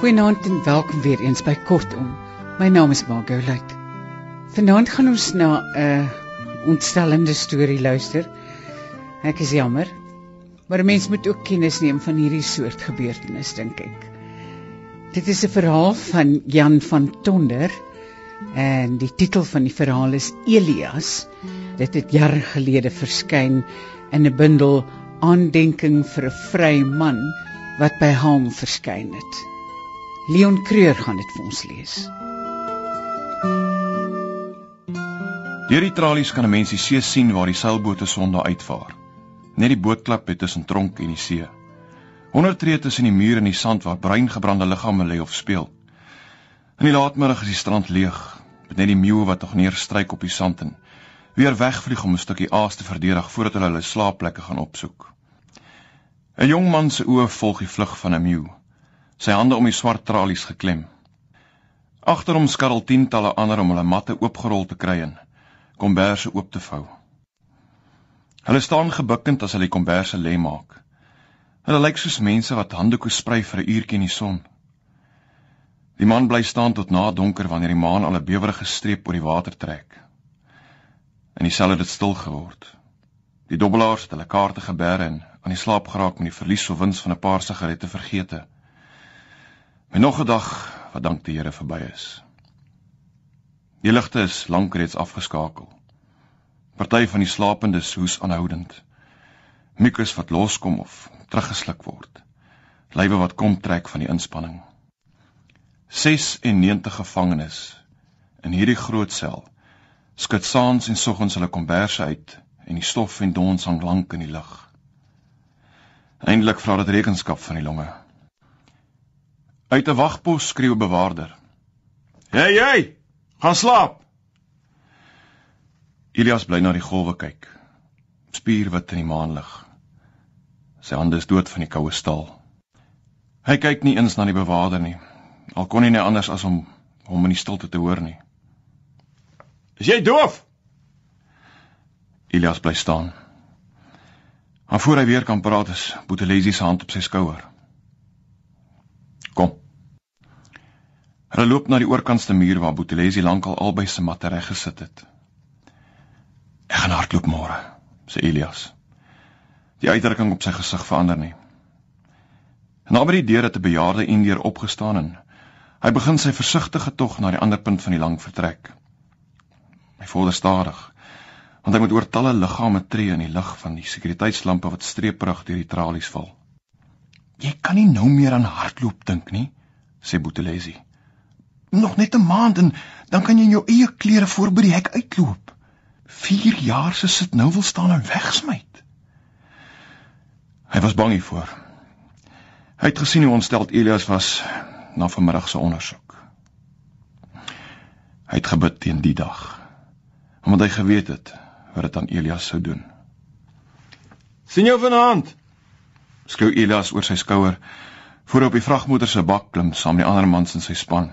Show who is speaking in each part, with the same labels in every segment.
Speaker 1: Goeienaand en welkom weer eens by Kortom. My naam is Margot Luit. Vanaand gaan ons na 'n uh, ontstellende storie luister. Ek is jammer, maar 'n mens moet ook kennis neem van hierdie soort gebeurtenisse, dink ek. Dit is 'n verhaal van Jan van Tonder en die titel van die verhaal is Elias. Dit het jare gelede verskyn in 'n bundel Aandenking vir 'n vry man wat by Haam verskyn het. Leon Creur gaan dit vir ons lees.
Speaker 2: Deur die tralies kan 'n mens die see sien waar die seilbote sonde uitvaar. Net die bootklap het tussen tronk en die see. Honderd tree tussen die muur en die sand waar bruin gebrande liggame lê of speel. In die laatmiddag is die strand leeg, met net die meeu wat nog neerstryk op die sand en weer wegvlieg om 'n stukkie aas te verdedig voordat hulle hulle slaapplekke gaan opsoek. 'n Jong man se oë volg die vlug van 'n meeu sy hande om die swart tralies geklem. Agter hom skarrel tientalle ander om hulle matte oopgerol te kry en komberse oop te vou. Hulle staan gebukkend as hulle die komberse lê maak. Hulle lyk soos mense wat handdoeke sprei vir 'n uurtjie in die son. Die man bly staan tot na donker wanneer die maan al 'n bewerige streep oor die water trek. En die sel het stil geword. Die dobbelaars het hulle kaarte geberg en aan die slaap geraak met die verlies of wins van 'n paar sigarette vergete. En nog 'n dag wat dank die Here verby is. Die ligte is lank reeds afgeskakel. Party van die slapendes hoes aanhoudend. Mikus wat loskom of teruggesluk word. Lywe wat kom trek van die inspanning. 96 gevangenes in hierdie groot sel skud saans en soggens hulle komberse uit en die stof en dons hang lank in die lug. Eindelik vra dit rekenskap van die longe. Uit 'n wagpos skreeu 'n bewaarder. "Hey jy, gaan slaap." Elias bly na die golwe kyk. Spierwit in die maanlig. Sy hande is dood van die koue staal. Hy kyk nie eens na die bewaarder nie. Al kon hy nie anders as om hom in die stilte te hoor nie. "Is jy doof?" Elias bly staan. Maar voor hy weer kan praat, is Boetelesi se hand op sy skouer. Kom. Hulle loop na die oorkantste muur waar Boetelesi lankal albei se matte reg gesit het. Ek gaan hardloop môre, sê Elias. Die uitdrukking op sy gesig verander nie. Naby die deur het 'n bejaarde indier opgestaan en hy begin sy versigtige tog na die ander punt van die lang vertrek. Hy volg stadig, want hy moet oor talle liggame tree in die lig van die sekuriteitslampe wat streeprig deur die tralies val. Jy kan nie nou meer aan hardloop dink nie, sê Boetelesi nog net 'n maand en dan kan jy in jou eie klere voor by die hek uitloop. 4 jaar se sit nou wil staan en wegsmyt. Hy was bang hiervoor. Hy het gesien hoe ontsteld Elias was na vanmiddag se ondersoek. Hy het gebid teen die dag omdat hy geweet het wat dit aan Elias sou doen. "Sien jou vanaand?" skreeu Elias oor sy skouer voor op die vragmotor se bak klim saam met die ander mans in sy span.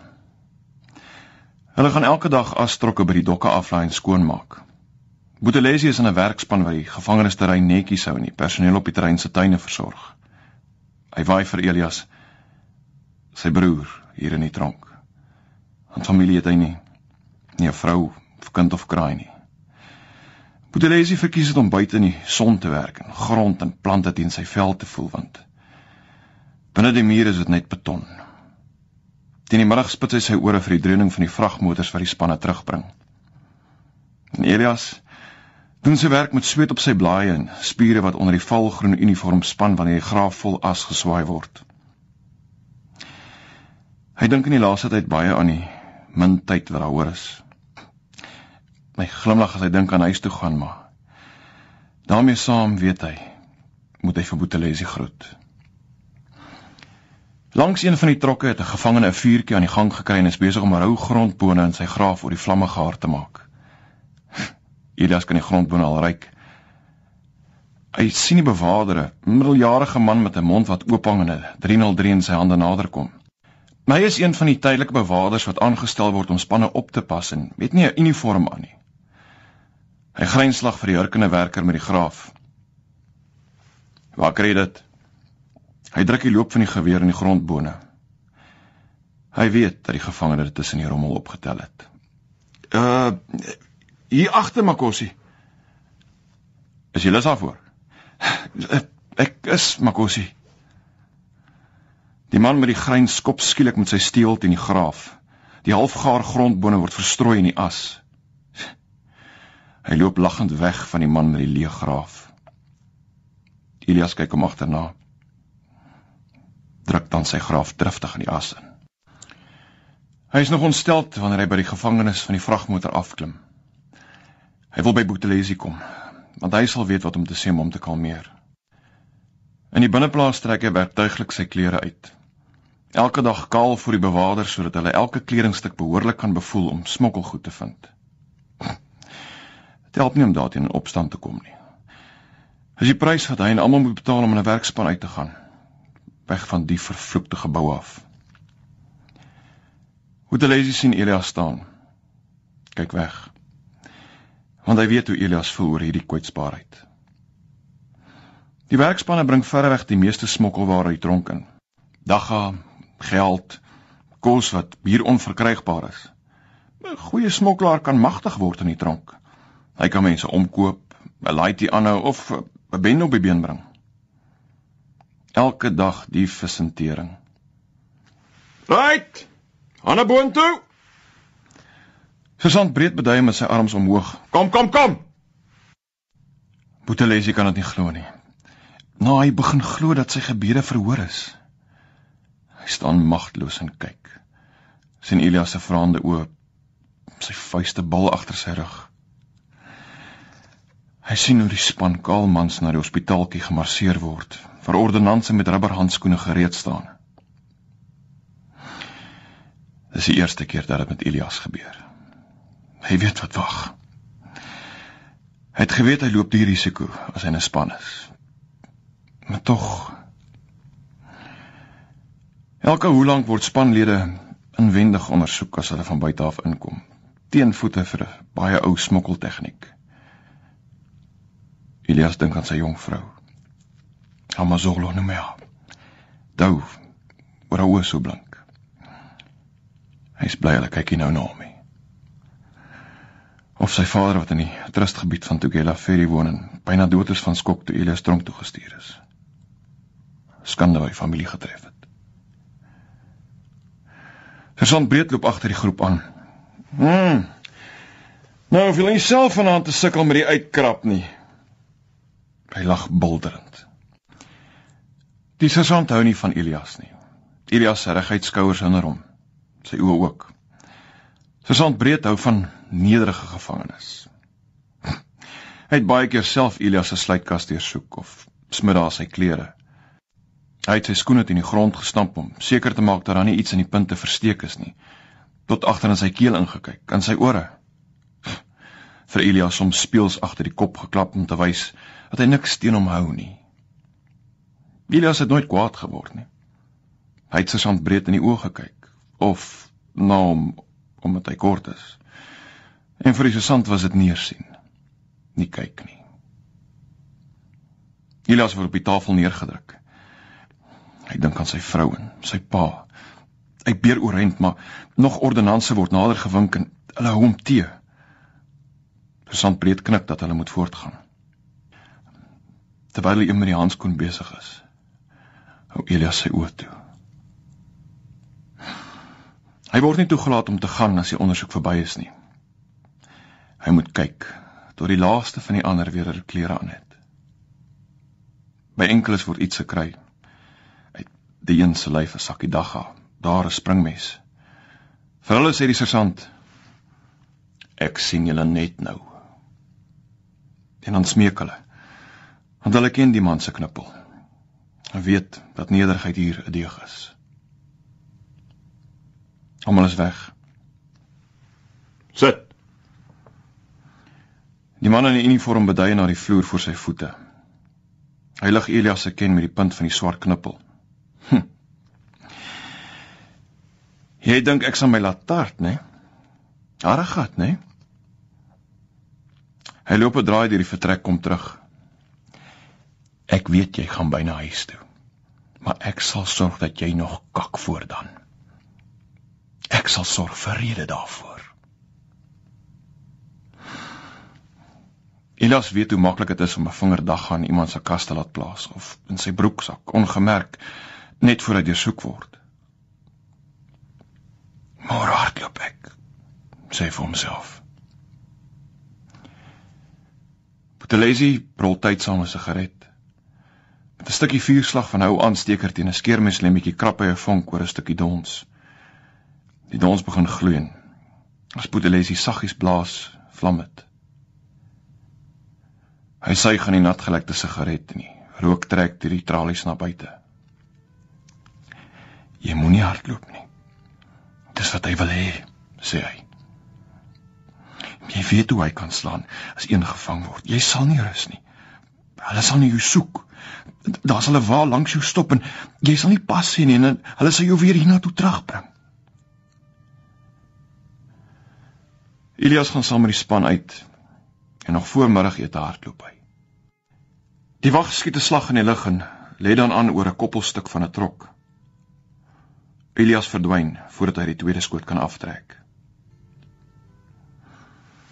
Speaker 2: Hulle gaan elke dag astrokke by die dokke aflaai en skoonmaak. Boetelesi is in 'n werkspan wat die gevangenisterrein netjies hou en die personeel op die terrein se tuine versorg. Hy waai vir Elias sy broer hier in die tronk. Want familie het hy nie. Nie 'n vrou of kind of kraai nie. Boetelesi verkies dit om buite in die son te werk en grond en plante teen sy vel te voel want binne die mure is dit net beton. Teen die middag spit hy sy ore vir die dreuning van die vragmotors wat die spanne terugbring. En Elias doen sy werk met sweet op sy blaaie en spiere wat onder die valgroen uniform span wanneer die graaf vol as geswaai word. Hy dink in die laaste tyd baie aan die min tyd wat daaroor is. My glimlag as hy dink aan huis toe gaan, maar daarmee saam weet hy moet hy vir Boetelesi groet. Langs een van die trokke het 'n gevangene 'n vuurtjie aan die gang gekry en is besig om rou grondbone in sy graaf oor die vlamme gaar te maak. Elias kan die grondbone al ruik. Hy sien die bewaardere, middeljarige man met 'n mond wat oop hang en 'n 303 in sy hande naderkom. Hy is een van die tydelike bewaarders wat aangestel word om spanne op te pas en het nie 'n uniform aan nie. Hy grynslag vir die hurkende werker met die graaf. Waar kry dit? Hy druk die loop van die geweer in die grondbone. Hy weet dat die gevangene dit tussen die rommel opgetel het. Uh hier agter Makosi. Is jy lus daarvoor? Ek is Makosi. Die man met die grein skop skielik met sy steel teen die graaf. Die halfgaar grondbone word verstrooi in die as. Hy loop lagend weg van die man met die leë graaf. Elias kyk hom agterna. Druk dan sy graaf driftig in die as in. Hy is nog ontsteld wanneer hy by die gevangenes van die vragmotor afklim. Hy wil by Boetelesi kom, want hy sal weet wat om te sê om hom te kalmeer. In die binneplaas trek hy werktuiglik sy klere uit elke dag kaal vir die bewakers sodat hulle elke kledingstuk behoorlik kan bevoel om smokkelgoed te vind. Dit help nie om daarteen in opstand te kom nie. Dis die prys wat hy en almal moet betaal om in 'n werkspan uit te gaan, weg van die vervloekte gebou af. Hoe te lees sien Elias staan. Kyk weg. Want hy weet hoe Elias voel oor hierdie kwetsbaarheid. Die werkspanne bring verreweg die meeste smokkelware uit tronk in. Dagga, geld, kos wat hier onverkrygbaar is. 'n Goeie smokkelaar kan magtig word in die tronk. Hy kan mense omkoop, 'n laaitjie aanhou of 'n bende op die been bring. Elke dag die visentering. Right. Aan 'n Sergeant breed beduie met sy arms omhoog. Kom, kom, kom. Boetelesi kan dit nie glo nie. Nou hy begin glo dat sy gebede verhoor is. Hy staan magteloos en kyk. sien Elias se vraande oë, sy vuiste bal agter sy rug. Hy sien hoe die span kaalmans na die hospitaaltjie gemarseer word, waar ordonnanse met rubberhandskoene gereed staan. Dis die eerste keer dat dit met Elias gebeur. Hy weet wat wag. Hy het geweet hy loop die risiko as hy in 'n span is. Maar tog Elke hoe lank word spanlede inwendig ondersoek as hulle van buite af inkom. Teenvoete vir 'n baie ou smokkeltegniek. Elias dink aan sy jong vrou. Amazolo no meer. Dou. Wat hoe so blank. Hy's bly hulle kyk nou na hom. Of sy vader wat in die trustgebied van Tugela Ferry woon en byna dood is van skok toe Elias tronk toe gestuur is. Skande by familie getref het. Versant breed loop agter die groep aan. Hm. Nou hoef jy nie self vanaand te sukkel met die uitkrap nie. Hy lag bulderend. Sergeant hou nie van Elias nie. Elias se reguit skouers hinder hom. Sy oë ook. Sergeant breed hou van nederige gevangenes. Hy het baie keer self Elias se sluitkas deursoek of smiddags sy klere. Hy het sy skoene teen die grond gestamp om seker te maak dat daar nie iets in die punte versteek is nie. Tot agter in sy keel ingekyk, in sy ore. Vir Elias om speels agter die kop geklap om te wys dat hy niks teen hom hou nie. Elias het nooit kwaad geword nie. Hy het sy sand breed in die oë gekyk of na hom omdat hy kort is. En vir sy sand was dit neersien. Nie kyk nie. Elias word op die tafel neergedruk. Hy dink aan sy vrou en sy pa. Hy beer oorent, maar nog ordonnanse word nader gewink en hulle hou hom te. Versant breed knik dat hulle moet voortgaan. Terwyl hy met die handskoen besig is, hou Elias sy oë toe. Hy word nie toegelaat om te gaan as die ondersoek verby is nie. Hy moet kyk tot die laaste van die ander weer hulle klere aan het. By enkeles word iets gekry die een se lyf 'n sakkie dagga, daar 'n springmes. Vir hulle sê die sergeant: Ek sien julle net nou. En dan smeek hulle. Want hulle ken die man se knippel. Hulle weet dat nederigheid hier 'n deeg is. Almal is weg. Sit. Die man in die uniform beduie na die vloer voor sy voete. Hy lig Elias se ken met die punt van die swart knippel. Hm. Jy dink ek sal my laat tart, né? Arrogant, né? Hy loop 'n draai deur die vertrek kom terug. Ek weet jy gaan byna huis toe. Maar ek sal sorg dat jy nog kak voor dan. Ek sal sorg vir rede daarvoor. Elias weet hoe maklik dit is om 'n vingerdag aan iemand se kas te laat plaas of in sy broeksak ongemerk net voor hy deursoek word. Maar hardloop ek, sê vir homself. Botelesi rol tydsame sigaret. Met 'n stukkie vuurslag van hou aansteker teen 'n skeermeslemmetjie krap hy 'n vonk oor 'n stukkie dons. Die dons begin gloei. As Botelesi saggies blaas, vlam dit. Hy suig aan die natgelekte sigaret en rook trek deur die tralies na buite. Jy moenie hardloop nie. Dis wat hy wil hê, sê hy. Jy weet hoe hy kan slaan as een gevang word. Jy sal nie rus nie. Hulle sal nie jou soek. Daar sal 'n wa langs jou stop en jy sal nie pas sien nie en hulle sal jou weer hiernatoe terugbring. Elias gaan saam met die span uit en nog voormiddag eet hardloop hy. Die wag skiet 'n slag in die lug en lê dan aan oor 'n koppelstuk van 'n trok. Elias verdwyn voordat hy die tweede skoot kan aftrek.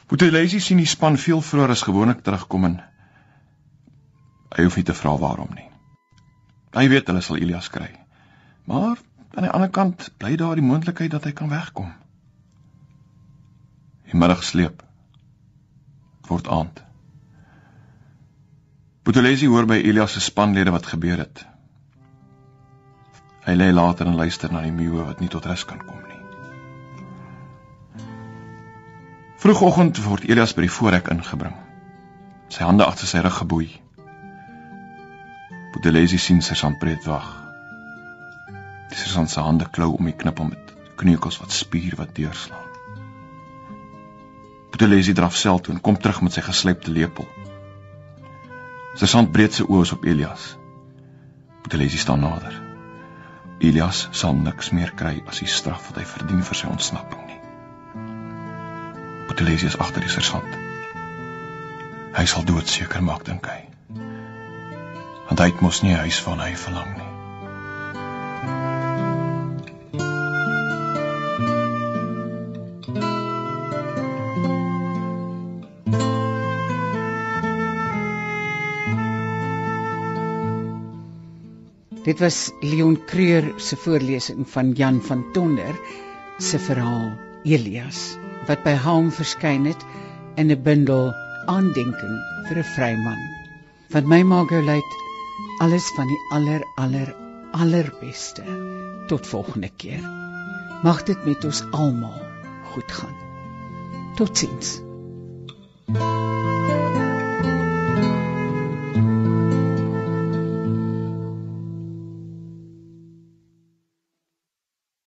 Speaker 2: Boetelesi sien die span veel vroeër as gewoonlik terugkom en hy hoef nie te vra waarom nie. Hy weet hulle sal Elias kry. Maar aan die ander kant bly daar die moontlikheid dat hy kan wegkom. Die middag sleep. Dit word aand. Boetelesi hoor by Elias se spanlede wat gebeur het. Hy lê later en luister na die meeu wat nie tot rus kan kom nie. Vroegoggend word Elias by die voorhek ingebring. Sy hande agter sy rug geboei. Boetelesi sien sy breed wag. Dis sy hande klou om die knippel met kneukels wat spier wat deurslaan. Boetelesi draf sel toe en kom terug met sy geslypte lepel. Sy son breed sy oë op Elias. Boetelesi staan nader. Elias sal niks meer kry as die straf wat hy verdien vir sy ontsnapping. Botelesius agter die sersant. Hy sal doodseker maak dink hy. Want hy het mos nie 'n huis van hy verlang nie.
Speaker 1: Dit was Leon Creur se voorlesing van Jan van Tonder se verhaal Elias wat by Haam verskyn het in 'n bundel aandenking vir 'n vryman. Wat my Margolite alles van die aller aller allerbeste. Tot volgende keer. Mag dit met ons almal goed gaan. Totsiens.